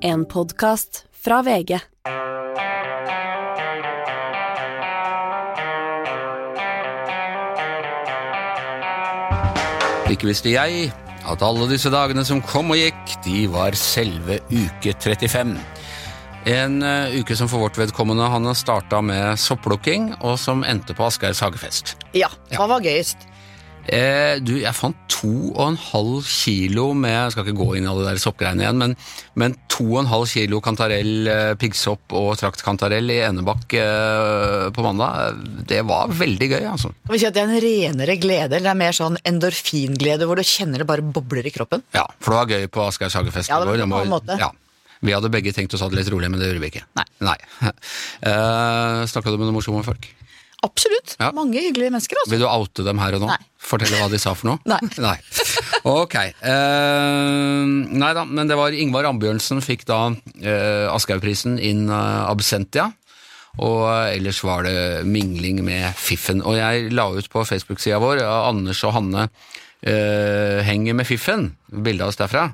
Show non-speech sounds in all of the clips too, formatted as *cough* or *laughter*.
En podkast fra VG. Ikke visste jeg at alle disse dagene som kom og gikk, de var selve uke 35. En uh, uke som for vårt vedkommende han starta med sopplukking, og som endte på Asgeirs hagefest. Ja, hva var gøyest? Eh, du, jeg fant to og en halv kilo med Jeg skal ikke gå inn i alle de der soppgreiene igjen, men, men to og en halv kilo kantarell, eh, piggsopp og traktkantarell i Enebakk eh, på mandag. Det var veldig gøy, altså. Det er en renere glede, eller det er mer sånn endorfinglede hvor du kjenner det bare bobler i kroppen? Ja, for det var gøy på Asgeirs hagefest. Ja, i går. på en måte. Ja. Vi hadde begge tenkt oss å ha det litt rolig, men det gjorde vi ikke. Nei. Nei. *laughs* Eh, Snakka du med noen morsomme folk? Absolutt. Ja. Mange hyggelige mennesker, altså. Vil du oute dem her og nå? Nei. Fortelle hva de sa for noe? *laughs* Nei. Ok. Uh, nei da, men det var Ingvar Ambjørnsen fikk da uh, Aschehoug-prisen in uh, absentia. Og eh, ellers var det mingling med Fiffen. Og jeg la ut på Facebook-sida vår Anders og Hanne uh, henger med Fiffen. Bilde av oss derfra.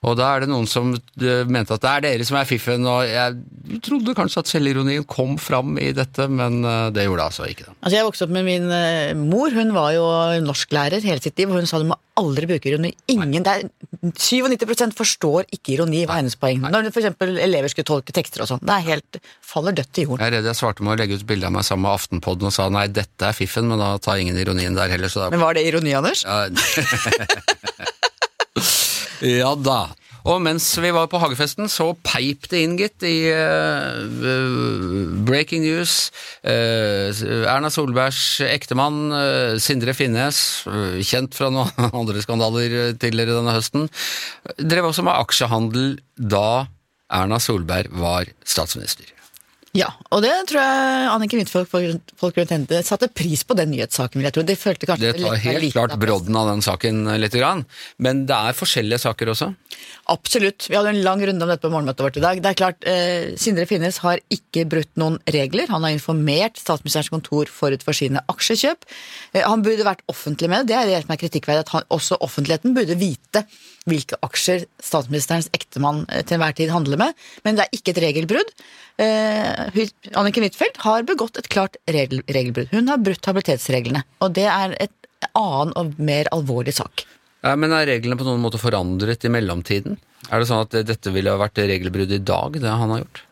Og da er det noen som eh, mente at det er dere som er fiffen, og jeg trodde kanskje at selvironien kom fram i dette, men eh, det gjorde det altså ikke. Det. Altså Jeg vokste opp med min eh, mor. Hun var jo norsklærer hele sitt liv, og hun sa du må aldri bruke ironi. Ingen, det er 97 forstår ikke ironi, var hennes poeng. Når for eksempel elever skulle tolke tekster og sånn. Det er helt faller dødt til jorden. Jeg er redd jeg svarte med å legge ut bilde av meg sammen med Aftenpodden og sa nei, dette er fiffen, men da tar ingen ironien der heller, Men var det ironi, Anders? Ja, *laughs* *laughs* ja da. Og mens vi var på hagefesten, så peip det inn, gitt, i eh, breaking news. Uh, Erna Solbergs ektemann, uh, Sindre Finnes, kjent fra noen *laughs* andre skandaler tidligere denne høsten, drev også med aksjehandel da Erna Solberg var statsminister. Ja, og det tror jeg Anniken Huitfeldt folk, folk rundt henne satte pris på den nyhetssaken, vil jeg tro. De følte kanskje Det tar helt litt klart brodden av den saken eh, litt, men det er forskjellige saker også. Absolutt. Vi hadde en lang runde om dette på morgenmøtet vårt i dag. Det er klart, eh, Sindre Finnes har ikke brutt noen regler. Han har informert statsministerens kontor forut for sine aksjekjøp. Eh, han burde vært offentlig med det. Det er det som er kritikkverdig, at han, også offentligheten burde vite hvilke aksjer statsministerens ektemann eh, til enhver tid handler med. Men det er ikke et regelbrudd. Eh, Anniken Huitfeldt har begått et klart regel, regelbrudd. Hun har brutt habilitetsreglene, og det er et annen og mer alvorlig sak. Ja, men Er reglene på noen måte forandret i mellomtiden? Er det sånn at dette ville vært regelbrudd i dag, det han har gjort?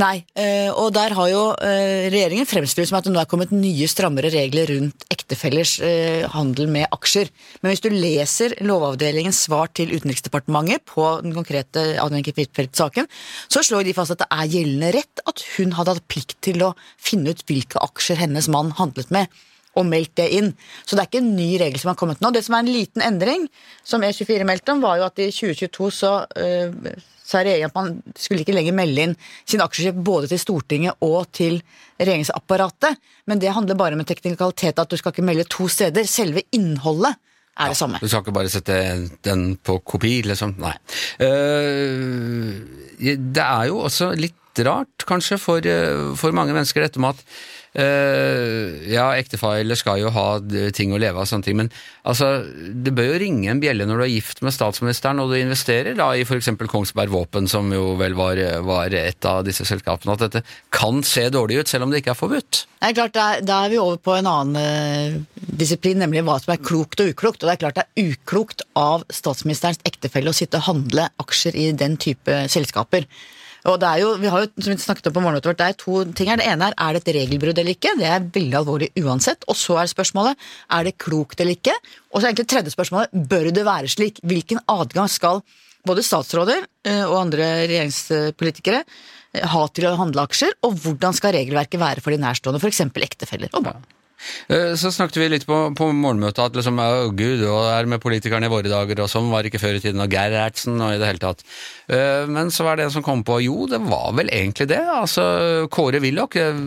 Nei, eh, og der har jo eh, regjeringen fremstilt som at det nå er kommet nye, strammere regler rundt ektefellers eh, handel med aksjer. Men hvis du leser Lovavdelingens svar til Utenriksdepartementet på den konkrete Anniken Huitfeldt-saken, så slår de fast at det er gjeldende rett at hun hadde hatt plikt til å finne ut hvilke aksjer hennes mann handlet med. Og meldt det inn. Så det er ikke en ny regel som har kommet nå. Det som er en liten endring, som E24 meldte om, var jo at i 2022 så sa regjeringen at man skulle ikke lenger melde inn sin aksjekjøp både til Stortinget og til regjeringsapparatet. Men det handler bare om en teknikalitet at du skal ikke melde to steder. Selve innholdet er det samme. Du skal ikke bare sette den på kopi, liksom? Nei. Uh, det er jo også litt rart, kanskje, for, eh, for mange mennesker, dette med at eh, ja, ektefeller skal jo ha ting å leve av, sånne ting, men altså, det bør jo ringe en bjelle når du er gift med statsministeren og du investerer da i f.eks. Kongsberg Våpen, som jo vel var, var et av disse selskapene, at dette kan se dårlig ut, selv om det ikke er forbudt. Det er klart, Da er, er vi over på en annen uh, disiplin, nemlig hva som er klokt og uklokt. Og det er klart det er uklokt av statsministerens ektefelle å sitte og handle aksjer i den type selskaper. Og det er jo, vi har jo, som vi snakket om på morgenmøtet vårt, det er to ting her. Det ene er er det et regelbrudd eller ikke. Det er veldig alvorlig uansett. Og så er spørsmålet er det klokt eller ikke. Og så er egentlig tredje spørsmålet bør det være slik? Hvilken adgang skal både statsråder eh, og andre regjeringspolitikere eh, ha til å handle aksjer, og hvordan skal regelverket være for de nærstående, f.eks. ektefeller og barn? Eh, Så snakket vi litt på, på morgenmøtet at liksom, oh, gud, og er med politikerne i våre dager, og sånn var ikke før i tiden, og Gerhardsen og i det hele tatt. Eh, Men så var det en som kom på, jo, det var vel egentlig det. Altså, Kåre Willoch, eh,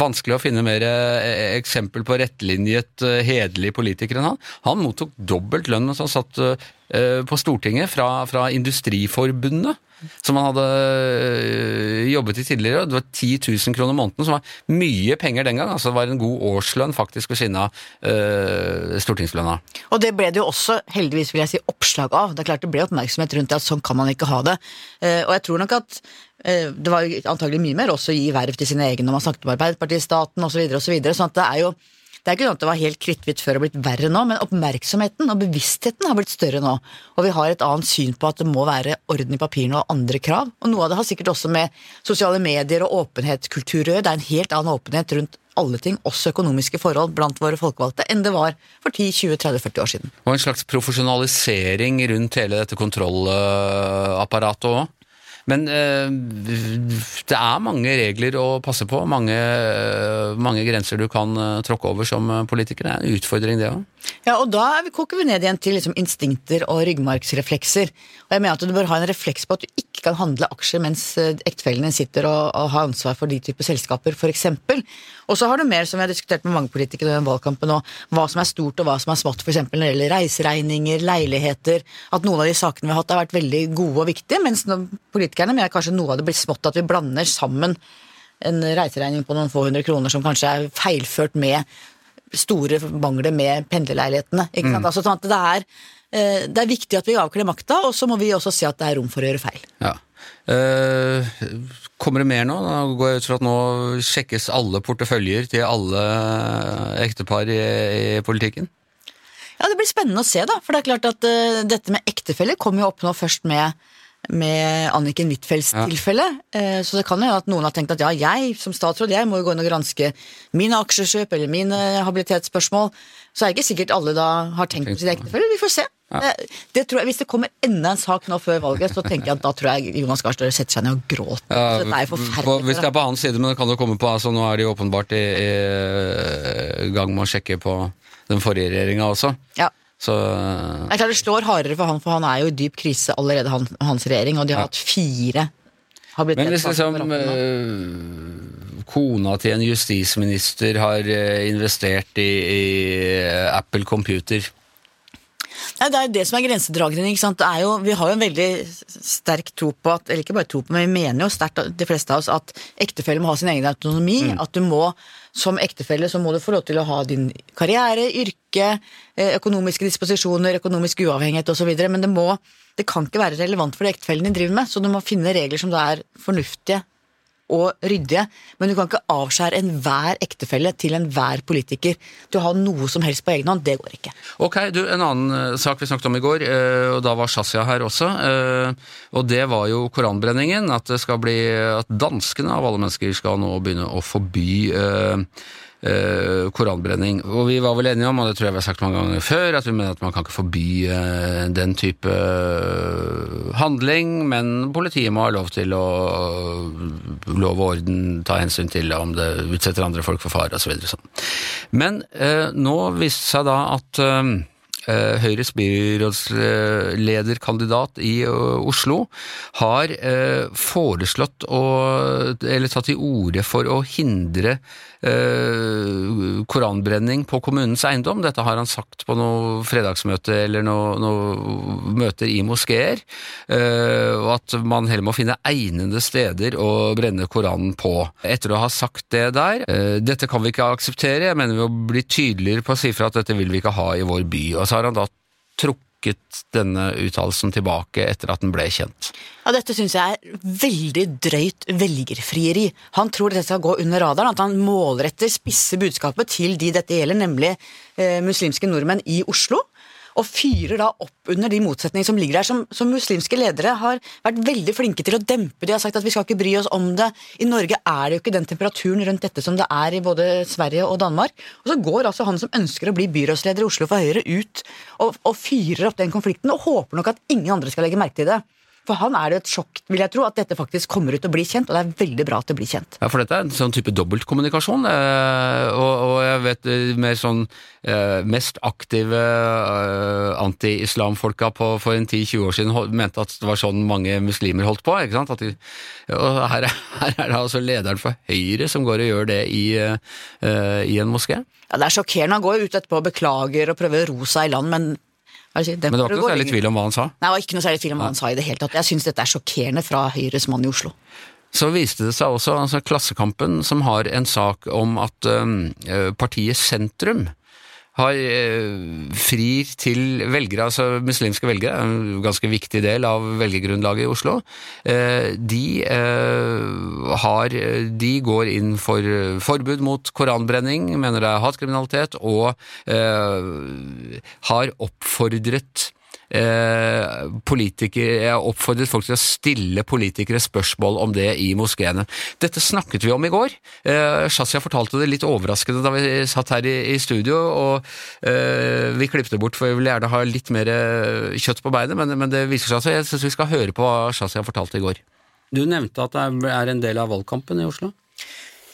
vanskelig å finne mer eh, eksempel på rettlinjet, eh, hederlig politiker enn han. Han mottok dobbelt lønn mens han satt eh, eh, på Stortinget fra, fra Industriforbundet, som han hadde eh, jobbet i tidligere. Det var 10 000 kroner måneden, som var mye penger den gang. altså Det var en god årslønn faktisk ved siden av uh, stortingslønna. Og det ble det jo også, heldigvis vil jeg si, oppslag av. Det er klart det ble oppmerksomhet rundt det at sånn kan man ikke ha det. Uh, og jeg tror nok at uh, det var antagelig mye mer også å gi verv til sine egne når man snakket om Arbeiderpartiet, staten osv. Så videre, og så videre, sånn at det er jo det er ikke sånn at det var helt kritthvitt før og blitt verre nå, men oppmerksomheten og bevisstheten har blitt større nå. Og vi har et annet syn på at det må være orden i papirene og andre krav. Og noe av det har sikkert også med sosiale medier og åpenhetskultur å gjøre. Det er en helt annen åpenhet rundt alle ting, også økonomiske forhold, blant våre folkevalgte, enn det var for 10-20-30-40 år siden. Og en slags profesjonalisering rundt hele dette kontrollapparatet òg. Men eh, det er mange regler å passe på, mange, mange grenser du kan eh, tråkke over som politiker. Det er en utfordring, det òg. Ja, og da koker vi ned igjen til liksom instinkter og ryggmargsreflekser. Og jeg mener at du bør ha en refleks på at du ikke kan handle aksjer mens ektefellene sitter og, og, har ansvar for de typer selskaper, f.eks. Og så har du mer, som vi har diskutert med mange politikere i den valgkampen nå, hva som er stort og hva som er smått, f.eks. når det gjelder reiseregninger, leiligheter, at noen av de sakene vi har hatt har vært veldig gode og viktige, mens politikerne mener kanskje noe av det blir smått, at vi blander sammen en reiseregning på noen få hundre kroner som kanskje er feilført med store mangler med pendlerleilighetene. Ikke sant? Mm. Altså, sånn at det er, eh, det er viktig at vi avkler makta, og så må vi også si at det er rom for å gjøre feil. Ja. Uh, kommer det mer nå? Da går jeg ut fra at nå sjekkes alle porteføljer til alle ektepar i, i, politikken? Ja, Det blir spennende å se, da. For det er klart at uh, dette med ektefeller kommer jo opp nå først med med Anniken Huitfeldts ja. tilfelle. Uh, så det kan jo at noen har tenkt at ja, jeg som statsråd jeg må jo gå inn og granske mine aksjekjøp eller mine habilitetsspørsmål. Så er det ikke sikkert alle da har tenkt på sin ektefelle. Vi får se. Ja. Det, det jeg, hvis det kommer enda en sak nå før valget, så tenker jeg at da tror jeg Jonas Gahr Støre setter seg ned og gråter. Ja, det er forferdelig. Hvis det er på hans side, men det kan jo komme på altså Nå er de åpenbart i, i gang med å sjekke på den forrige regjeringa også. Ja. Så Det er klart det slår hardere for han, for han er jo i dyp krise allerede, han, hans regjering, og de har ja. hatt fire Men hvis liksom uh, kona til en justisminister har investert i, i Apple Computer Nei, Det er jo det som er grensedragningen. ikke sant? Jo, vi har jo en veldig sterk tro på at Eller ikke bare tro på, men vi mener jo sterkt, de fleste av oss, at ektefelle må ha sin egen autonomi. Mm. At du må som ektefelle så må du få lov til å ha din karriere, yrke, eh, økonomiske disposisjoner, økonomisk uavhengighet osv. Men det, må, det kan ikke være relevant for det ektefellen din driver med, så du må finne regler som da er fornuftige og ryddige, men du kan ikke avskjære enhver ektefelle til enhver politiker til å ha noe som helst på egen hånd. Det går ikke. Ok, du, En annen uh, sak vi snakket om i går, uh, og da var Shazia her også. Uh, og det var jo koranbrenningen. At det skal bli, at danskene av alle mennesker skal nå begynne å forby Uh, koranbrenning. Og vi var vel enige om, og det tror jeg vi har sagt mange ganger før, at vi mener at man kan ikke forby uh, den type uh, handling, men politiet må ha lov til å lov og orden ta hensyn til om det utsetter andre folk for fare osv. Så sånn. Men nå viste det seg da at Eh, Høyres byrådslederkandidat i eh, Oslo har eh, foreslått å, eller tatt til orde for å hindre koranbrenning på kommunens eiendom. Dette har han sagt på noe fredagsmøte eller noe, noe møter i moskeer. Og at man heller må finne egnede steder å brenne Koranen på. Etter å ha sagt det der Dette kan vi ikke akseptere, jeg mener vi må bli tydeligere på å si fra at dette vil vi ikke ha i vår by. Og så har han da trukket denne uttalelsen tilbake etter at den ble kjent. Ja, Dette syns jeg er veldig drøyt velgerfrieri. Han tror dette skal gå under radaren, at han målretter spisse budskapet til de dette gjelder, nemlig eh, muslimske nordmenn i Oslo og fyrer da opp under de motsetningene som ligger der, som, som, muslimske ledere har vært veldig flinke til å dempe. De har sagt at vi skal ikke bry oss om det. I Norge er det jo ikke den temperaturen rundt dette som det er i både Sverige og Danmark. Og så går altså han som ønsker å bli byrådsleder i Oslo for Høyre, ut og, og fyrer opp den konflikten, og håper nok at ingen andre skal legge merke til det. For han er det et sjokk, vil jeg tro, at dette faktisk kommer ut og blir kjent, og det er veldig bra at det blir kjent. Ja, for dette er en sånn type dobbeltkommunikasjon, eh, og, og, jeg vet eh, mer sånn eh, mest aktive anti-islamfolka for en 10-20 år siden mente at det var sånn mange muslimer holdt på, ikke sant? De, og her, *laughs* her, er det altså lederen for Høyre som går og gjør det i, i en moské. Ja, Det er sjokkerende. Han går ut etterpå og beklager og prøver å ro seg i land, men Det? Men det var ikke noe særlig tvil om hva han sa. Nei, det var ikke noe særlig tvil om hva han sa i det hele tatt. Jeg syns dette er sjokkerende fra Høyres mann i Oslo. Så viste det seg også, altså Klassekampen, som har en sak om at øh, partiet Sentrum har øh, frir til velgere, altså muslimske velgere, en ganske viktig del av velgergrunnlaget i Oslo. Eh, De, eh, har, de går inn for eh, forbud mot koranbrenning, mener det er hatkriminalitet, og eh, har oppfordret eh, politikere, jeg har oppfordret folk til å stille politikere spørsmål om det i moskeene. Dette snakket vi om i går. Eh, Shazia fortalte det litt overraskende da vi satt her i, studio, og eh, vi klippte bort, for vi ville gjerne ha litt mer eh, kjøtt på beinet, men, det viser seg at Jeg syns vi skal høre på hva Shazia fortalte i går. Du nevnte at det er en del av valgkampen i Oslo.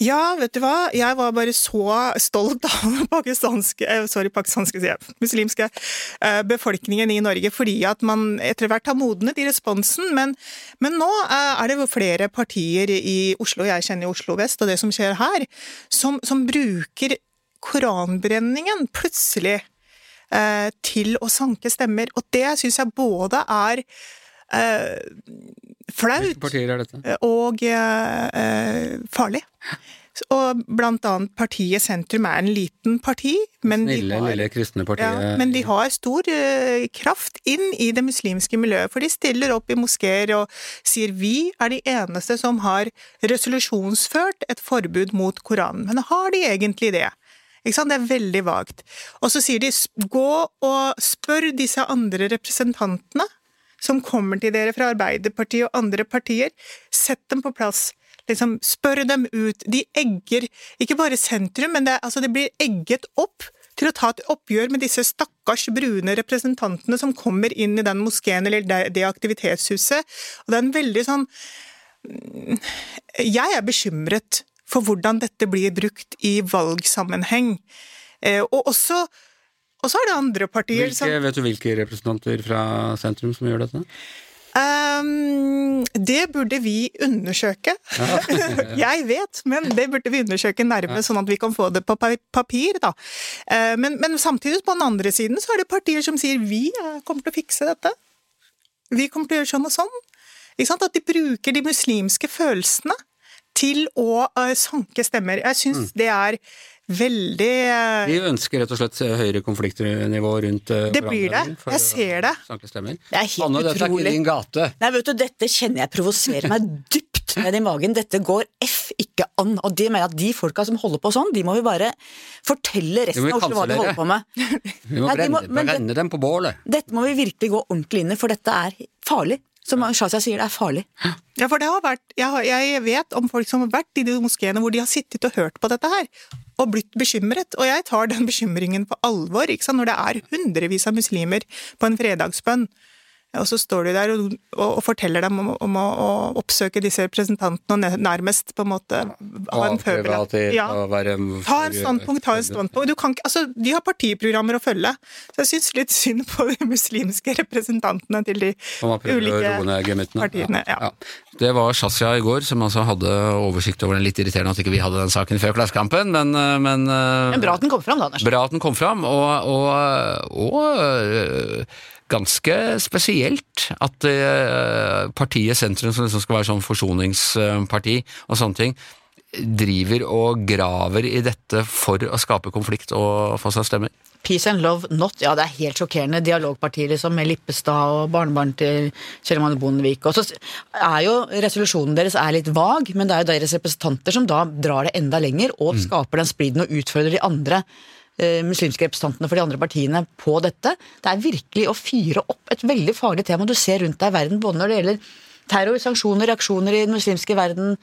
Ja, vet du hva, jeg var bare så stolt av den *laughs* pakistanske, eh, sorry, pakistanske, sier jeg, muslimske eh, befolkningen i Norge, fordi at man etter hvert har modnet i responsen, men, men nå eh, er det flere partier i Oslo, jeg kjenner Oslo vest, og det som skjer her, som, som bruker koranbrenningen plutselig til å sanke stemmer, og det synes jeg både er eh, flaut, og eh, farlig. Og blant annet partiet Sentrum er en liten parti, men de har, lille ja, men de har stor uh, kraft inn i det muslimske miljøet, for de stiller opp i moskeer og sier vi er de eneste som har resolusjonsført et forbud mot Koranen. Men har de egentlig det? Ikke sant? Det er veldig vagt. Og så sier de gå og spør disse andre representantene som kommer til dere fra Arbeiderpartiet og andre partier, sett dem på plass. Liksom, spør dem ut. De egger ikke bare sentrum, men det, altså det blir egget opp til å ta et oppgjør med disse stakkars brune representantene som kommer inn i den moskeen eller det, det aktivitetshuset. Og det er en veldig sånn mm, Jeg er bekymret for hvordan dette blir brukt i valgsammenheng. Eh, og også og så er det andre partier som vet du hvilke representanter fra sentrum som gjør dette? Um, det burde vi undersøke. *laughs* jeg vet, men det burde vi undersøke nærmere, sånn at vi kan få det på papir. Da. Uh, men, men samtidig, på den andre siden, så er det partier som sier vi eh, kommer til å fikse dette. Vi kommer til å gjøre sånn og sånn. At de bruker de muslimske følelsene til å eh, sanke stemmer. Jeg syns det er veldig Vi ønsker rett og slett høyere konfliktnivå rundt eh, Det blir det. Jeg ser det. Det er helt Anne, dette er ikke din gate. Nei, vet du, dette kjenner jeg provoserer meg *laughs* dypt ned i magen. Dette går f ikke an. Og det mener jeg at de folka som holder på sånn, de må vi bare fortelle resten av Oslo hva de holder på med. Vi må Nei, de brenne, må- men det- brenne dem på bålet. Dette må vi virkelig gå ordentlig inn i, for dette er farlig. Som Shazia sier, det er farlig. Ja, for det har vært, jeg, har, jeg vet om folk som har vært i de moskeene hvor de har sittet og hørt på dette her, og blitt bekymret. Og jeg tar den bekymringen på alvor, ikke sant? når det er hundrevis av muslimer på en fredagsbønn. Og så står du der og, og, og forteller dem om, om å, å oppsøke disse representantene og nærmest på en måte ha en pøbel. Ja. Ta en standpunkt, ta en standpunkt. Du kan ikke, altså, de har partiprogrammer å følge, så jeg syns litt synd på de muslimske representantene til de ulike partiene. Ja. Det var Shazia i går som altså hadde oversikt over den. Litt irriterende at ikke vi hadde den saken før Klassekampen, men, øh, men, øh, Men bra at den kom fram, da, Anders. bra at den kom fram, og, og, og ganske ganske spesielt at øh, partiet Sentrum, som liksom skal være sånn forsoningsparti og sånne ting, driver og graver i dette for å skape konflikt og få seg stemmer. Peace and love not. Ja, det er helt sjokkerende. Dialogpartier liksom, med Lippestad og barnebarn til Kjell Magne Bondevik. Og så er jo resolusjonen deres er litt vag, men det er jo deres representanter som da drar det enda lenger og skaper den spliden og utfordrer de andre eh, muslimske representantene for de andre partiene på dette. Det er virkelig å fyre opp et veldig farlig tema du ser rundt deg i verden, både når det gjelder terror, sanksjoner, reaksjoner i den muslimske verden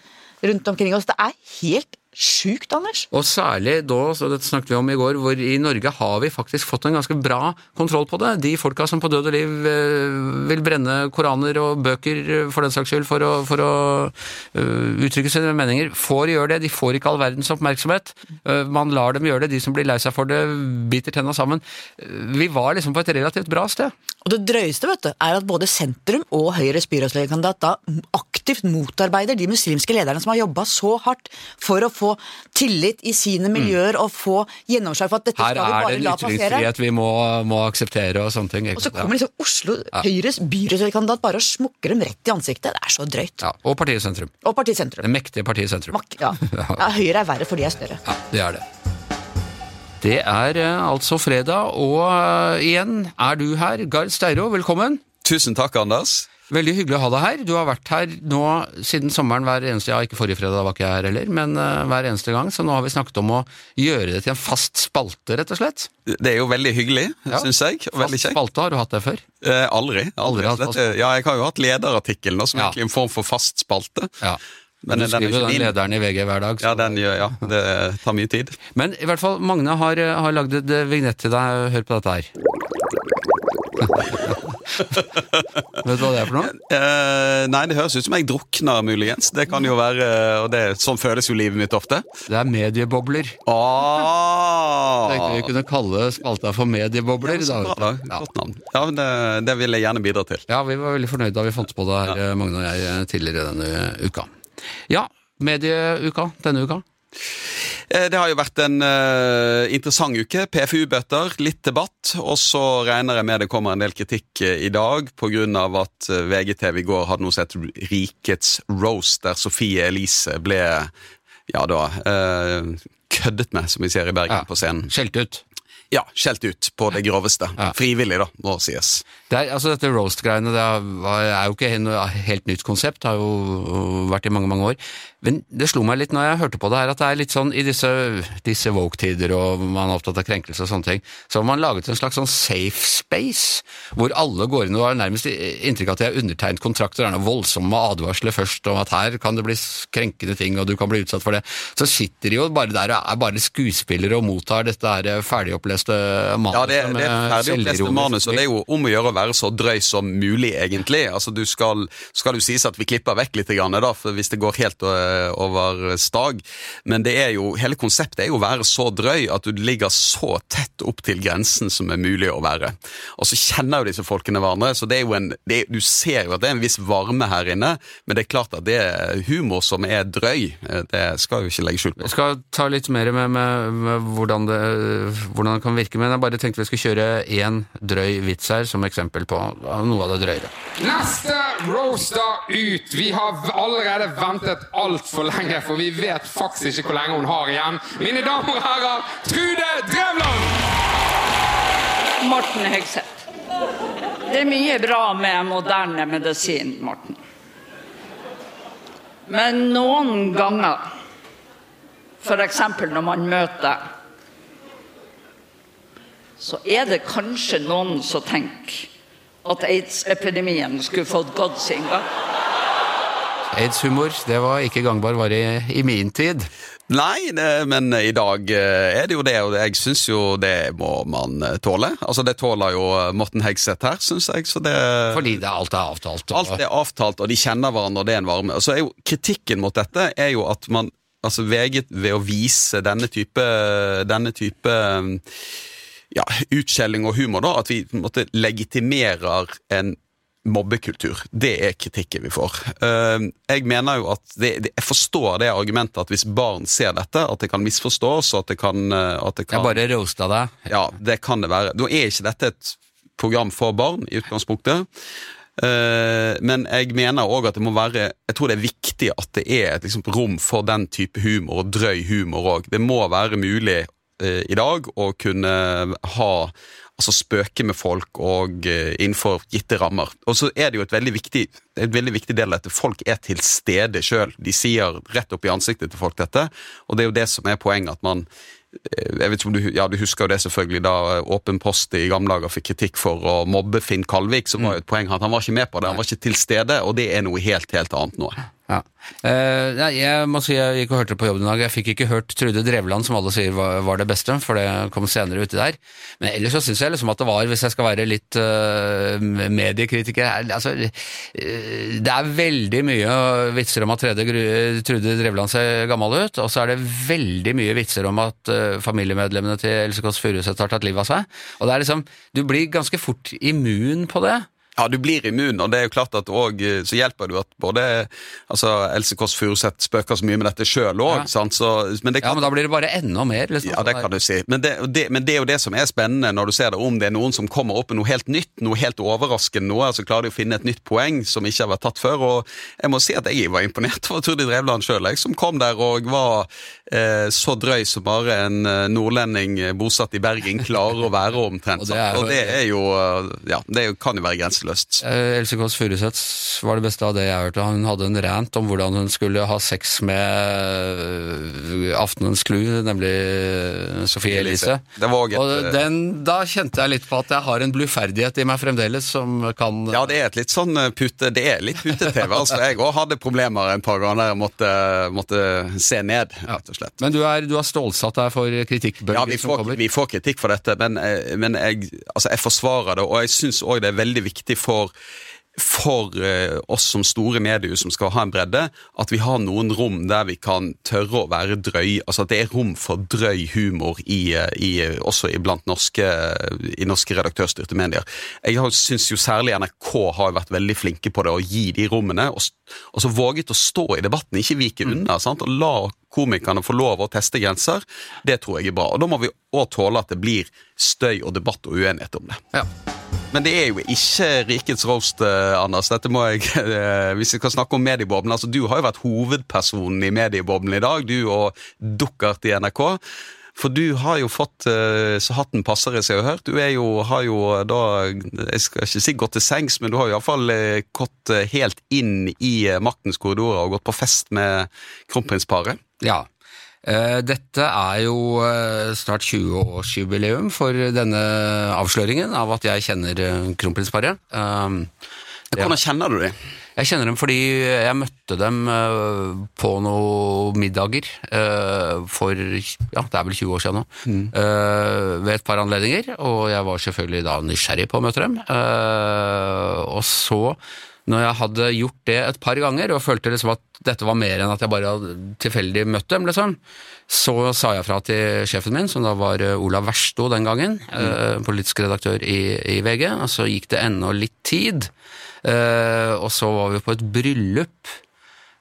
rundt omkring oss. Det er helt sjukt, Anders. Og særlig da, så dette snakket vi om i går, hvor i Norge har vi faktisk fått en ganske bra kontroll på det. De folka som på død og liv eh, vil brenne koraner og bøker eh, for den saks skyld for å, for å eh, uttrykke sine meninger, får gjøre det. De får ikke all verdens oppmerksomhet. Man lar dem gjøre det. De som blir lei seg for det, biter tenna sammen. Vi var liksom på et relativt bra sted. Og det drøyeste vet du, er at både sentrum og Høyres byrådslederkandidat da aktivt aktivt motarbeider de muslimske lederne som har jobba så hardt for å få tillit i sine miljøer og få gjennomslag for at dette Mm. Her skal vi er det en la ytringsfrihet vi må, må akseptere og sånne ting. ikke Og så kommer liksom Oslo Høyres byrådskandidat bare og smukker dem rett i ansiktet. Det er så drøyt. ja. Og partiet Sentrum. Og Partiet Sentrum. Det mektige partiet Sentrum. Mak *laughs* ja. ja, Høyre er verre, for de er større. Ja, det er det. Det er eh, altså fredag, og eh, igjen er du her. Gard Steiro, velkommen. Tusen takk, Anders. Veldig hyggelig å ha deg her. Du har vært her nå siden sommeren hver eneste Ja, ikke forrige fredag, da var ikke jeg her heller, men uh, hver eneste gang. Så nå har vi snakket om å gjøre det til en fast spalte, rett og slett. Det er jo veldig hyggelig, Ja. syns jeg. Og Fast spalte, har du hatt det før? Eh, aldri. Aldri aldri ja, jeg har jo hatt lederartikkelen, som Ja. egentlig en form for fast spalte. Ja. Men du er skriver jo den lederen i VG hver dag. så- Ja, den gjør, ja. Det tar mye tid. Men i hvert fall, Magne har, har lagd et eh, vignett til deg. Hør på dette her. *laughs* *laughs* Vet du hva det er for noe? Eh, nei, det høres ut som jeg drukner, muligens. Det kan jo være Og det, sånn føles jo livet mitt ofte. Det er mediebobler. Ah! Tenkte vi kunne kalle spalta for mediebobler. Så bra, da. Ja. Godt navn. Ja, men det, det vil jeg gjerne bidra til. Ja, vi var veldig fornøyde da vi fant på det her, Magne og jeg, eh, tidligere denne uka. Ja, medieuka denne uka. Eh, Det har jo vært en uh, interessant uke. PFU-bøter, litt debatt. Og så regner jeg med det kommer en del kritikk eh, i dag pga. at VGTV i går hadde noe som het Rikets roast, der Sofie Elise ble ja da uh, køddet med, som vi ser i Bergen, Ja. på scenen. Skjelt ut. Ja, skjelt ut på det groveste. Ja. Frivillig, da, må sies. Det er, altså Dette roast-greiene det er er jo ikke noe helt nytt konsept, det har jo vært i mange mange år. Men det slo meg litt når jeg hørte på det her, at det er litt sånn i disse, disse woke-tider, og man er opptatt av krenkelse og sånne ting, så har man laget en slags sånn safe space, hvor alle går inn og har nærmest inntrykk av at de har undertegnet kontrakter, det er noen voldsomme advarsler først om at her kan det bli krenkende ting, og du kan bli utsatt for det. Så sitter de jo bare der og er bare skuespillere og mottar dette her ferdigoppleste manuset. Ja, det, det er ferdigoppleste ferdig manus, og det er jo om å gjøre å være så drøy som mulig, egentlig. Altså, du skal, skal jo sies at vi klipper vekk litt, grann, da, for hvis det går helt øh, over stag. Men det er jo, hele konseptet er jo å være så drøy at du ligger så tett opp til grensen som er mulig å være. Og så kjenner jo disse folkene hverandre, så det er jo en, det er, du ser jo at det er en viss varme her inne, men det er klart at det er humor som er drøy. Eh, Det skal jo ikke legge skjul på. Jeg skal ta litt mer med, med, med hvordan, det, hvordan det kan virke, men jeg bare tenkte vi skulle kjøre én drøy vits her som eksempel på noe av det drøyere. Neste roaster ut. Vi har allerede ventet altfor lenge, for vi vet faktisk ikke hvor lenge hun har igjen. Mine damer og herrer, Trude Drevland! Morten Hegseth. Det er mye bra med moderne medisin, Morten. Men noen ganger, f.eks. når man møter så er det kanskje noen som tenker at aids-epidemien skulle fått gått sin gang. Aids-humor, det var ikke gangbar vare i, i min tid. Nei, det, men i dag eh, er det jo det, og jeg syns jo det må man eh, tåle. Altså Det tåler jo eh, Morten Hegseth her, syns jeg. Så det, Fordi det alt er avtalt. og- Alt er avtalt, og de kjenner hverandre, og det er en varme. Og så er jo Kritikken mot dette er jo at man altså VG ved å vise denne type, denne type ja, utskjelling og humor, da, at vi måte legitimerer en mobbekultur. Det er kritikken vi får. Eh, Jeg mener jo at det, jeg forstår det argumentet at hvis barn ser dette, at det kan misforstås, og at det kan, eh, at det kan Jeg bare roasta deg. ja, det kan det være. Nå er ikke dette et program for barn i utgangspunktet. Eh, men jeg mener òg at det må være Jeg tror det er viktig at det er et liksom, rom for den type humor, og drøy humor òg. Det må være mulig eh, i dag å kunne ha Altså spøke med folk og eh, innenfor gitte rammer. Og så er det jo et veldig viktig, et veldig viktig del at folk er til stede sjøl. De sier rett opp i ansiktet til folk dette, og det er jo det som er poenget. at man jeg vet ikke om du, ja, du husker jo det selvfølgelig da Åpen post i gamle dager fikk kritikk for å mobbe Finn Kalvik, så var jo et poeng at han var ikke med på det, han var ikke til stede, og det er noe helt, helt annet nå. Ja. Uh, jeg må si jeg gikk og hørte på jobben i dag. Jeg fikk ikke hørt Trude Drevland, som alle sier var, var det beste, for det kom senere uti der. Men ellers så syns jeg liksom at det var, hvis jeg skal være litt uh, mediekritiker altså, uh, Det er veldig mye vitser om at Trude, Drevland ser gammel ut, og så er det veldig mye vitser om at familiemedlemmene til Else Kåss Furuseth har tatt livet av seg. Og det er liksom Du blir ganske fort immun på det. Ja, du blir immun, og det er jo klart at også så hjelper du at både altså, Else Kåss Furuseth spøker så mye med dette sjøl òg, Ja. men Ja, men da blir det bare enda mer. Liksom. Ja, det kan du si. Men det, det, men det er jo det som er spennende når du ser det, om det er noen som kommer opp med noe helt nytt, noe helt overraskende, noe, så klarer de å finne et nytt poeng som ikke har vært tatt før. Og jeg må si at jeg var imponert over Trude Drevland sjøl, som kom der og var eh, så drøy som bare en eh, nordlending bosatt i Bergen klarer å være omtrent. *laughs* Og det er og det er jo eh, Ja, det kan jo være grenseløst. Eh, Else Kåss Furuseth var det beste av det jeg hørte. Hun hadde en rant om hvordan hun skulle ha sex med eh, aftenens clou, nemlig eh, Sofie Elise. Det var også et, Og den, da kjente jeg litt på at jeg har en bluferdighet i meg fremdeles som kan Ja, det er et litt sånn pute, det er litt pute-TV. altså, jeg òg hadde problemer en par ganger der jeg måtte, måtte se ned, rett og slett. Men du, er, du har stålsatt deg for kritikkbølgen Ja, vi som kommer? Ja, vi får kritikk for dette, men, men jeg, altså, jeg forsvarer det, og jeg syns òg det er veldig viktig for for eh, oss som store medier som skal ha en bredde, at vi har noen rom der vi kan tørre å være drøy. Altså at det er rom for drøy humor i, eh, i, også blant norske, i norske redaktørstyrte medier. Jeg syns jo særlig NRK har vært veldig flinke på det, å gi de rommene, og, og så våget å stå i debatten, ikke vike unna. sant? Og la komikerne få lov å teste grenser. Det tror jeg er bra. Og da må vi òg tåle at det blir støy og debatt og uenighet om det. Ja. Men det er jo ikke rikets roast, eh, Anders. Dette må jeg, *laughs* eh, Hvis vi skal snakke om medieboblen altså Du har jo vært hovedpersonen i medieboblen i dag, du og Dukkert i NRK. For du har jo fått eh, så hatten passer i, jeg har hørt. Du er jo, har jo da Jeg skal ikke si gått til sengs, men du har iallfall gått helt inn i maktens korridorer og gått på fest med kronprinsparet. Ja. Eh, Dette er jo eh, snart 20-årsjubileum for denne avsløringen av at jeg kjenner eh, kronprinsparet. Um. Hvordan kjenner du dem? Jeg kjenner dem fordi jeg møtte dem på noen middager for ja, det er vel 20 år siden nå, Mm. ved et par anledninger, og jeg var selvfølgelig da nysgjerrig på å møte dem. Og så, når jeg hadde gjort det et par ganger, og følte liksom at dette var mer enn at jeg bare tilfeldig møtt dem, liksom, så sa jeg fra til sjefen min, som da var eh, Olav Versto den gangen, mm. politisk redaktør i, i VG, og så gikk det ennå litt tid. Eh, og så var vi på et bryllup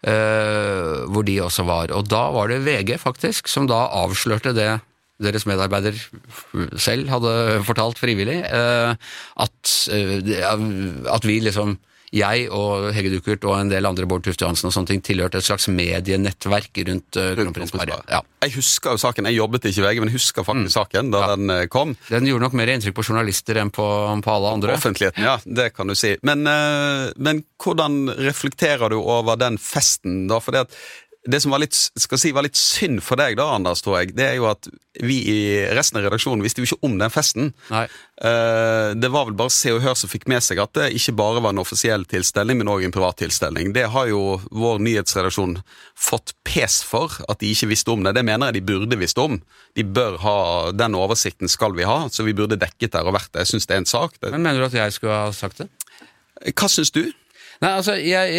eh, hvor de også var. Og da var det VG, faktisk, som da avslørte det deres medarbeider selv hadde fortalt frivillig, eh, at, eh, at vi liksom jeg og Hege Duckert og en del andre, Bård Tufte Johansen og sånne ting, tilhørte et slags medienettverk rundt uh, kronprinsparet. Ja. Jeg husker jo saken, jeg jobbet ikke i VG, men jeg husker faktisk saken da den eh, kom. Den gjorde nok mer inntrykk på journalister enn på, på alle andre. Offentligheten, ja, det kan du si. Men, eh, men hvordan reflekterer du over den festen, da? For det, at det som var litt, skal si, var litt synd for deg, da, Anders, tror jeg, det er jo at vi i resten av redaksjonen visste jo ikke om den festen. Nei. Eh, det var vel bare Se og Hør som fikk med seg at det ikke bare var en offisiell tilstelning, men òg en privat tilstelning. Det har jo vår nyhetsredaksjon fått pes for, at de ikke visste om det. Det mener jeg de burde visst om. De bør ha, Den oversikten skal vi ha, så vi burde dekket der og vært der. Jeg syns det er en sak. Men mener du at jeg skulle ha sagt det? hva syns du? Nei, altså, jeg,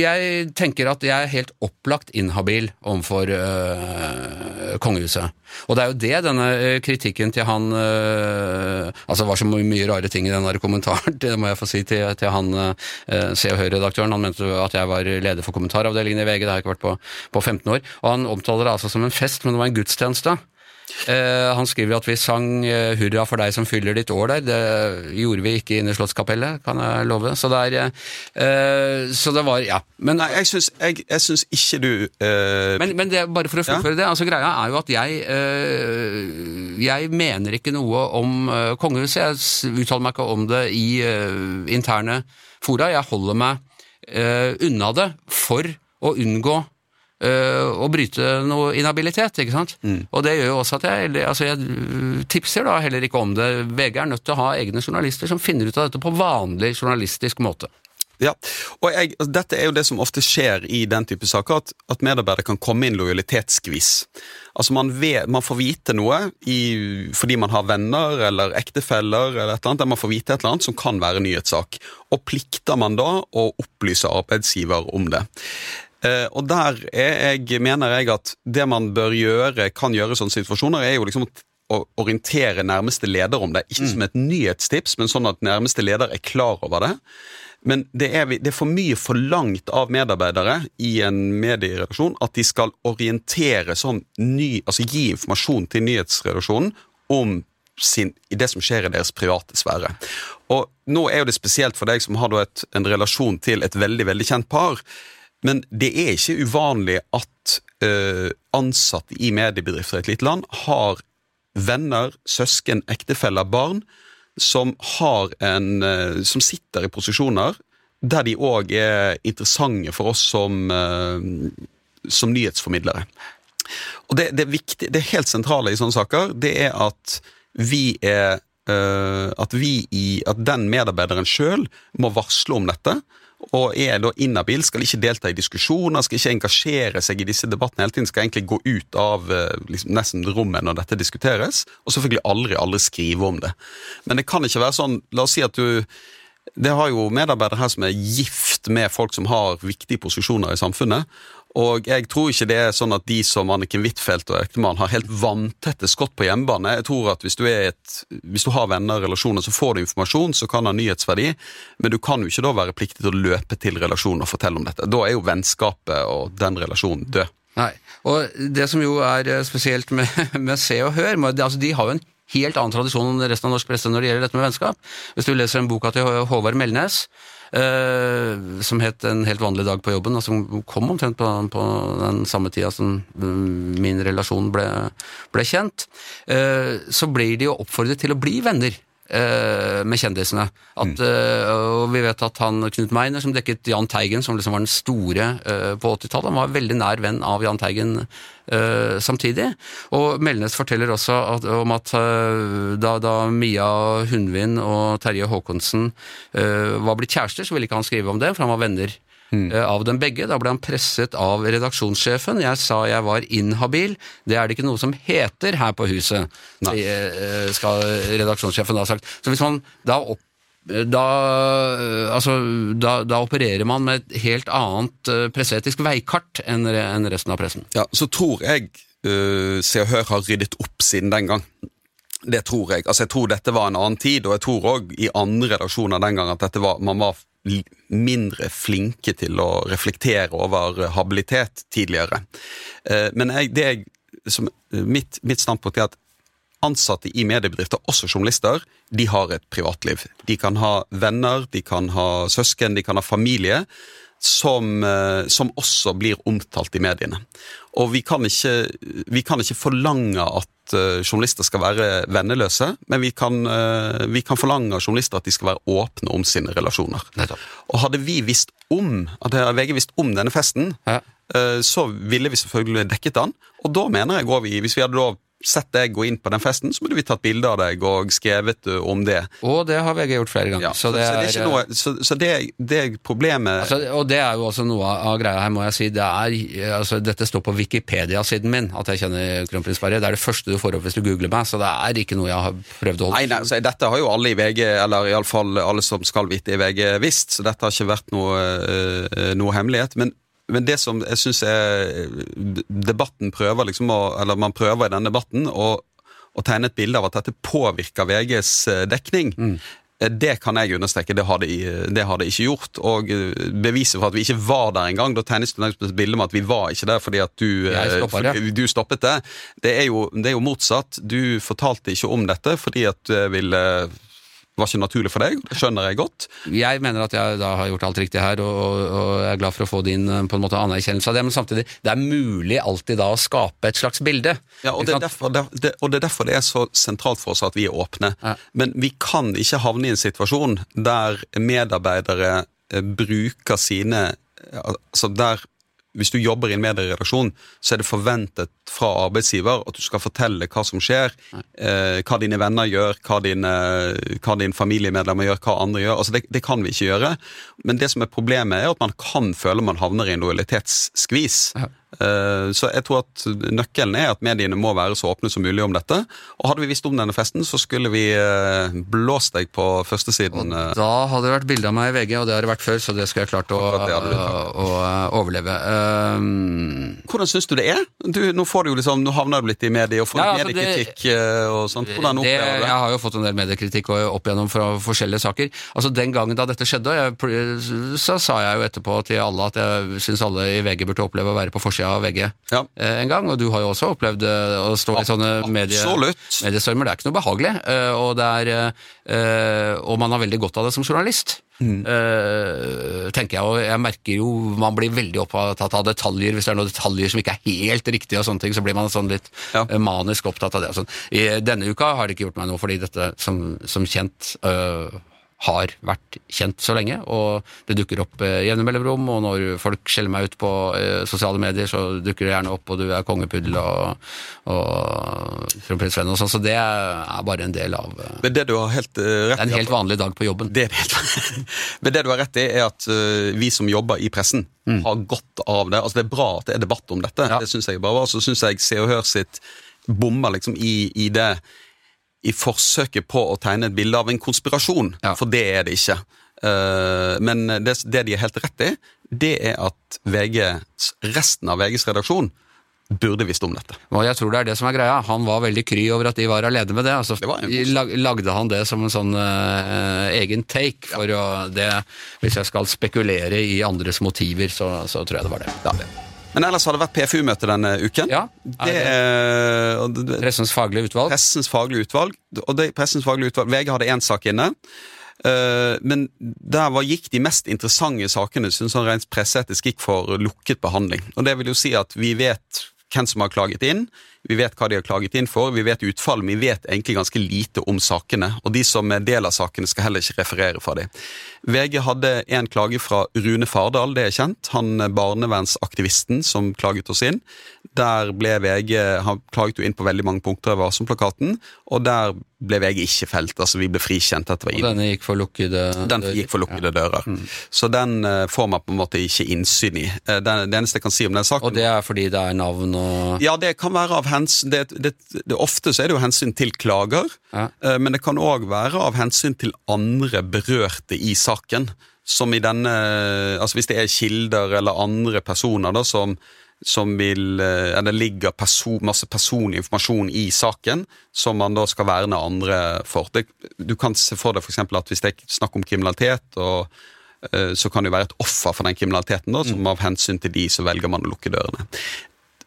jeg tenker at jeg er helt opplagt inhabil overfor øh, kongehuset. Og det er jo det denne øh, kritikken til han øh, Altså, det var så mye, rare ting i den der kommentaren, *laughs* det må jeg få si, til, til han øh, Se og Hør-redaktøren. Han mente at jeg var leder for kommentaravdelingen i VG, det har jeg ikke vært på, på 15 år. Og han omtaler det altså som en fest, men det var en gudstjeneste. Eh, han skriver at vi sang eh, 'Hurra for deg som fyller ditt år' der. Det gjorde vi ikke inne i Slottskapellet, kan jeg love. Så det er eh, Så det var Ja. Men, Nei, jeg syns, jeg, jeg syns ikke du men, men det, bare for å fullføre det, altså greia er jo at jeg Jeg mener ikke noe om eh, kongehuset. Jeg uttaler meg ikke om det i interne fora. Jeg holder meg unna det for å unngå eh, å bryte noe inhabilitet, ikke sant? Og det gjør jo også at jeg, altså jeg øh, tipser da heller ikke om det. VG er nødt til å ha egne journalister som finner ut av dette på vanlig journalistisk måte. Ja, og jeg, altså, Dette er jo det som ofte skjer i den type saker, at, at medarbeidere kan komme inn lojalitetsskvis. Altså man, vet, man får vite noe i, fordi man har venner eller ektefeller, eller et eller annet, man får vite et eller annet som kan være nyhetssak. Og plikter man da å opplyse arbeidsgiver om det. Eh, og der er jeg, mener jeg at det man bør gjøre, kan gjøre i sånne situasjoner, er jo liksom å orientere nærmeste leder om det. Ikke som et nyhetstips, men sånn at nærmeste leder er klar over det. Men det er, vi- det er for mye forlangt av medarbeidere i en medieredaksjon at de skal orientere sånn ny, altså gi informasjon til nyhetsredaksjonen om sin, i det som skjer i deres private sfære. Og nå er jo det spesielt for deg som har et, en relasjon til et veldig, veldig kjent par. Men det er ikke uvanlig at eh, ansatte i mediebedrifter i et lite land har venner, søsken, ektefeller, barn som en eh, som sitter i posisjoner der de òg er interessante for oss som, eh, som nyhetsformidlere. Og det, det, viktig, det helt sentrale i sånne saker, det er at vi er At vi i At den medarbeideren sjøl må varsle om dette. Og er da inhabil, skal ikke delta i diskusjoner, skal ikke engasjere seg i disse debattene hele tiden, skal egentlig gå ut av eh, liksom, nesten rommet når dette diskuteres, og selvfølgelig aldri, aldri skrive om det. Men det kan ikke være sånn La oss si at du det har jo medarbeidere her som er gift med folk som har viktige posisjoner i samfunnet. Og jeg tror ikke det er sånn at de som Anniken Huitfeldt og ektemann har helt vanntette skott på hjemmebane. Jeg tror at hvis du, et, hvis du har venner og relasjoner, så får du informasjon som kan ha nyhetsverdi, men du kan jo ikke da være pliktig til å løpe til relasjonen og fortelle om dette. Da er jo vennskapet og den relasjonen død. Nei, og det som jo er eh, spesielt med, *laughs* med Se og Hør, altså de har jo en helt annen tradisjon enn resten av norsk presse når det gjelder dette med vennskap. Hvis du leser en boka til Håvard Melnes, eh, som het En helt vanlig dag på jobben, og som kom omtrent på, på den samme tida som mm, min relasjon ble, ble kjent, uh, så blir de jo oppfordret til å bli venner. Eh, Med kjendisene. At, eh, og vi vet at han Knut Meiner, som dekket Jahn Teigen, som liksom var den store eh, på 80-tallet, han var veldig nær venn av Jahn Teigen samtidig. Og Melnes forteller også at, om at da, da Mia Hundvin og Terje Håkonsen var blitt kjærester, så ville ikke han skrive om det, for han var venner eh, av dem begge. Da ble han presset av redaksjonssjefen. Jeg sa jeg var inhabil. Det er det ikke noe som heter her på huset, Nei. skal redaksjonssjefen da ha sagt. Så hvis man da opp da, eh, altså, da, da opererer man med et helt annet eh, presseetisk veikart enn enn resten av pressen. Ja, så tror jeg uh, Se og Hør har ryddet opp siden den gang. Det tror jeg. Altså, jeg tror dette var en annen tid, og jeg tror òg i andre redaksjoner den gang at dette var, man var mindre flinke til å reflektere over eh, habilitet tidligere. Eh, men jeg, som, mitt, mitt standpunkt er at ansatte i mediebedrifter, også journalister, de har et privatliv. De kan ha venner, de kan ha søsken, de kan ha familie. Som, eh, som også blir omtalt i mediene. Og vi kan ikke, vi kan ikke forlange at eh, journalister skal være venneløse, men vi kan, eh, vi kan forlange av journalister at de skal være åpne om sine relasjoner. Nettopp. Og hadde vi visst om, hadde VG visst om denne festen, Ja. eh, så ville vi selvfølgelig dekket den. Og da mener jeg går vi, hvis vi hadde da sett deg gå inn på den festen, så burde vi tatt bilde av deg og skrevet eh, om det. Og det har VG gjort flere ganger. Ja, så, det er ikke noe, så, så det, det er problemet Altså, og det er jo også noe av greia her, må jeg si. Det er, altså, dette står på Wikipedia-siden min, at jeg kjenner kronprins Sverre. Det er det første du får opp hvis du googler meg, så det er ikke noe jeg har prøvd å holde Nei, nei, altså, Dette har jo alle i VG, eller iallfall alle som skal vite i VG, visst, så dette har ikke vært noe, eh, noe hemmelighet. Men, men det som jeg syns debatten prøver, liksom, å, eller man prøver i denne debatten å, å tegne et bilde av at dette påvirker VGs eh, dekning. Mm. Eh, Det kan jeg understreke, det har det, det har det ikke gjort. Og eh, beviset for at vi ikke var der engang, da tegnes det et bilde med at vi var ikke der fordi at du, stoppet det. du stoppet det. Det er, jo, det er jo motsatt. Du fortalte ikke om dette fordi at du ville var ikke naturlig for deg, det skjønner jeg godt. Jeg mener at jeg da har gjort alt riktig her, og, og, jeg er glad for å få din eh, på en måte anerkjennelse av det, men samtidig, det er mulig alltid da å skape et slags bilde. Ja, og, det er derfor, det, det, og det er derfor det er så sentralt for oss at vi er åpne. Ja. Men vi kan ikke havne i en situasjon der medarbeidere eh, bruker sine eh, Altså der hvis du jobber i en medieredaksjon, så er det forventet fra arbeidsgiver at du skal fortelle hva som skjer, eh, hva dine venner gjør, hva dine, hva dine familiemedlemmer gjør, hva andre gjør. Altså det, det kan vi ikke gjøre. Men det som er problemet, er at man kan føle man havner i en lojalitetsskvis. Ja. Eh, Så jeg tror at nøkkelen er at mediene må være så åpne som mulig om dette. Og hadde vi visst om denne festen, så skulle vi eh, blåst deg på førstesiden. Og Da hadde det vært bilde av meg i VG, og det har det vært før, så det skulle jeg klart å, å, overleve. Um, Hvordan syns du det er? Du, nå, får du jo liksom, nå havner du litt i medie og får Ja, altså, mediekritikk det, og sånt. Hvordan opplever du det? jeg har jo fått en del mediekritikk opp igjennom fra forskjellige saker. Altså Den gangen da dette skjedde, jeg, så sa jeg jo etterpå til alle at jeg syns alle i VG burde oppleve å være på forsida av VG Ja. eh, en gang. Og du har jo også opplevd eh, å stå i sånne medie, mediestormer. Det er ikke noe behagelig, eh, og, det er, og man har veldig godt av det som journalist. Mm. Tenker jeg, og jeg merker jo Man blir veldig opptatt av detaljer. Hvis det er noen detaljer som ikke er helt riktige, og sånne ting, så blir man sånn litt Ja. manisk opptatt av det. sånn. I denne uka har det ikke gjort meg noe, fordi dette som, som kjent øh, har vært kjent så lenge, og det dukker opp eh, jevne mellomrom, og når folk skjeller meg ut på eh, sosiale medier, så dukker det gjerne opp, og du er kongepuddel og, og kronprinsvenn og sånn, så det er bare en del av eh, Men det du har helt eh, rett Det er en helt vanlig dag på jobben. det, er helt- *laughs* Men det du har rett i, er at uh, vi som jobber i pressen, har godt av det. Altså Det er bra at det er debatt om dette. Ja. Det synes jeg bare var. Så syns jeg Se og Hør sitt bommer liksom i, i det i forsøket på å tegne et bilde av en konspirasjon, Ja. for det er det ikke. Eh, men det, det de er helt rett i, det er at VGs, resten av VGs redaksjon burde visst om dette. Og jeg tror det er det som er greia. Han var veldig kry over at de var alene med det. Altså, Det lagde han det som en sånn uh, egen take for å det Hvis jeg skal spekulere i andres motiver, så, så tror jeg det var det. Ja. Men ellers har det vært PFU-møte denne uken. Ja, er det, det- Pressens faglige utvalg. Pressens faglige utvalg. Og det, pressens faglige utvalg VG hadde én sak inne. eh, men der var, gikk de mest interessante sakene synes han rent presseetisk gikk for lukket behandling. Og Det vil jo si at vi vet hvem som har klaget inn, vi vet hva de har klaget inn for, vi vet utfallet, men vi vet egentlig ganske lite om sakene. Og de som er del av sakene, skal heller ikke referere fra dem. VG hadde en klage fra Rune Fardal, det er kjent. Han er barnevernsaktivisten som klaget oss inn. Der ble VG Han klaget jo inn på veldig mange punkter i Varsom-plakaten, og der ble VG ikke felt. Altså, vi ble frikjent. etter var Og denne gikk for lukkede dører? Den gikk for lukkede dører. Så den eh, får man på en måte ikke innsyn i. Eh, det eneste jeg kan si om den saken Og det er fordi det er navn og ja, det kan være av hensyn det, det, det, Ofte så er det jo hensyn til klager, Ja. eh, men det kan òg være av hensyn til andre berørte i saken. Som i denne Altså hvis det er kilder eller andre personer da som, som vil eh, Eller ligger person, masse personlig informasjon i saken som man da skal verne andre for. Det, du kan se for deg f.eks. at hvis det er snakk om kriminalitet, og, eh, så kan det jo være et offer for den kriminaliteten, da, som av hensyn til de så velger man å lukke dørene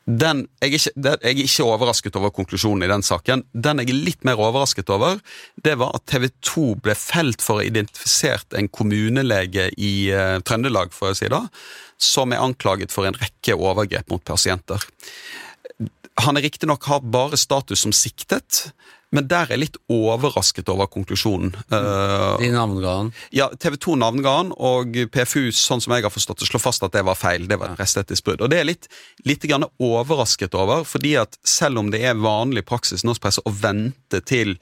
den, jeg, er ikke, den, jeg er ikke overrasket over konklusjonen i den saken. Den jeg er litt mer overrasket over, det var at TV 2 ble felt for å ha identifisert en kommunelege i uh, Trøndelag, får jeg si da, som er anklaget for en rekke overgrep mot pasienter. Han er riktignok har bare status som siktet, men der er jeg litt overrasket over konklusjonen. Eh, de navnga han. ja, TV 2 navnga han, og PFU, sånn som jeg har forstått det, slår fast at det var feil. Det var et restetisk brudd. Og det er jeg litt, litt grann overrasket over, fordi at selv om det er vanlig praksis i norsk presse å vente til,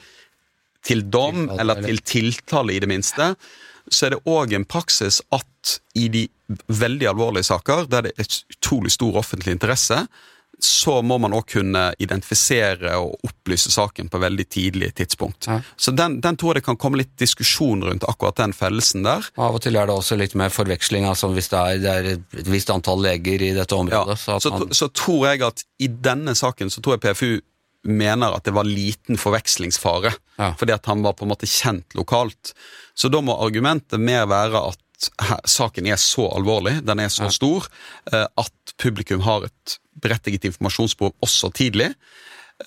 til dom, Tiltale, eller eller- til tiltale i det minste, så er det òg en praksis at i de veldig alvorlige saker, der det er utrolig stor offentlig interesse, så må man òg kunne identifisere og opplyse saken på veldig tidlig tidspunkt. Ja. Så den, den tror jeg det kan komme litt diskusjon rundt akkurat den fellelsen der. Av og til er det også litt mer forveksling, altså hvis det er, det er et visst antall leger i dette Ja, området. så at så, man, så tror jeg at i denne saken så tror jeg PFU mener at det var liten forvekslingsfare. Ja. Fordi at han var på en måte kjent lokalt. Så da må argumentet mer være at her, saken er så alvorlig, den er så stor, eh, at publikum har et berettiget informasjonsbehov også tidlig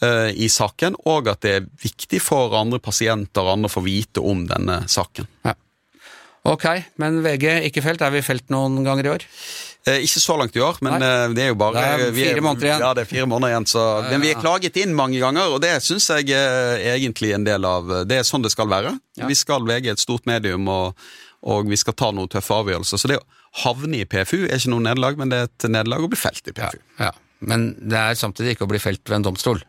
eh, i saken, og at det er viktig for andre pasienter og andre å få vite om denne saken. Ok, men VG ikke felt. Er vi felt noen ganger i år? Eh, ikke så langt i år, men Nei. eh, det er jo bare Det er fire måneder igjen. Ja, det er fire måneder igjen, så, Men vi er klaget inn mange ganger, og det syns jeg er egentlig en del av Det er sånn det skal være. Vi skal VG et stort medium, og, og vi skal ta noen tøffe avgjørelser. Så det å havne i PFU er ikke noe nederlag, men det er et nederlag å bli felt i PFU. Ja. Men det er samtidig ikke å bli felt ved en domstol.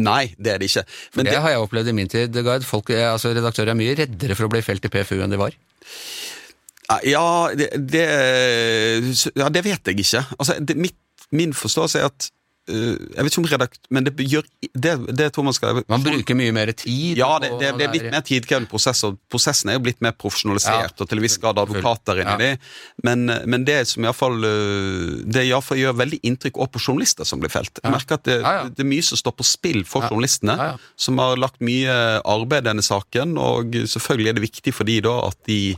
Nei, det er det ikke. Men det, det, har jeg opplevd i min tid, Gard. Folk, altså, redaktører er mye reddere for å bli felt i PFU enn de var. Ja, det, det, ja, det vet jeg ikke. Altså, det, mitt, min forståelse er at Jeg vet ikke om redakt... Men det gjør det, det tror man skal Man bruker mye mer tid. Ja, det, det, det er blitt mer tidkrevende prosess, og prosessen er jo blitt mer profesjonalisert, Ja. og til en viss grad advokater inni Ja. det. Men, men det som iallfall Det i alle fall gjør veldig inntrykk også på journalister som blir felt. Jeg merker at det, Ja, det er mye som står på spill for journalistene, som har lagt mye arbeid i denne saken, og selvfølgelig er det viktig for de da at de,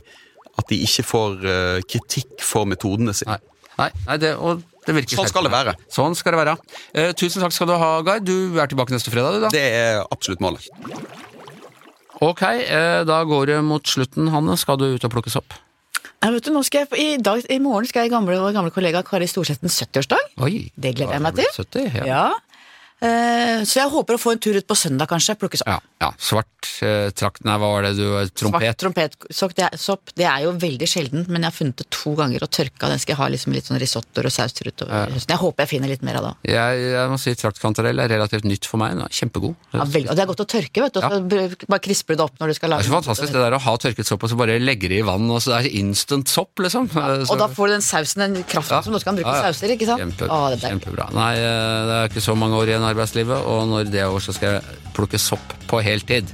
at de ikke får eh, kritikk for metodene sine. Nei, nei, nei det, og det virker Sånn skal det være. Sånn skal det være. Eh, tusen takk skal du ha, Geir. Du er tilbake neste fredag, du da. Det er absolutt målet. Ok, eh, da går det mot slutten, Hanne. Skal du ut og plukkes opp? Nei, vet du, nå skal jeg, i, dag, I morgen skal jeg gamle, vår gamle kollega Kari Storsethens 70-årsdag. Det gleder jeg meg til. 70, ja. Ja. Eh, så jeg håper å få en tur ut på søndag, kanskje. Plukke sopp. Ja, ja. Svart eh, trakt Nei, hva var det du Trompet? Svart Trompet? trompetsopp det, er- sopp, det er jo veldig sjeldent, men jeg har funnet det to ganger og tørka. Den skal jeg ha liksom litt sånn risottoer og saus til utover høsten. Jeg håper jeg finner litt mer av det. Jeg, jeg må si traktkantarell er relativt nytt for meg. Er Kjempegod. Ja, veldig, og det er godt å tørke, vet du. så Bare krisper du det opp når du skal Det lage er så fantastisk det der å ha tørket sopp og så bare legger det i vann, og så er det instant sopp, liksom. Eh, Og da får du den sausen, den kraften Ja. som du kan bruke Ja, ja. sauser, ikke sant? Kjempe, Å, det er kjempebra. Nei, eh, det er ikke så mange år igjen i arbeidslivet, og når det er over, så skal jeg plukke sopp på heltid.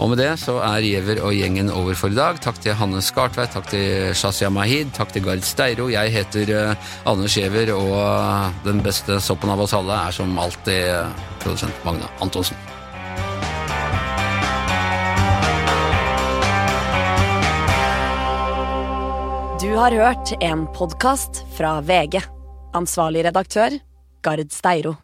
Og med det så er Giæver og gjengen over for i dag. Takk til Hanne Skartveit, takk til Shazia Mahid, takk til Gard Steiro. Jeg heter eh, Anders Giæver, og eh, den beste soppen av oss alle er som alltid eh, produsent Magne Antonsen. Du har hørt en podkast fra VG. Ansvarlig redaktør, Gard Steiro.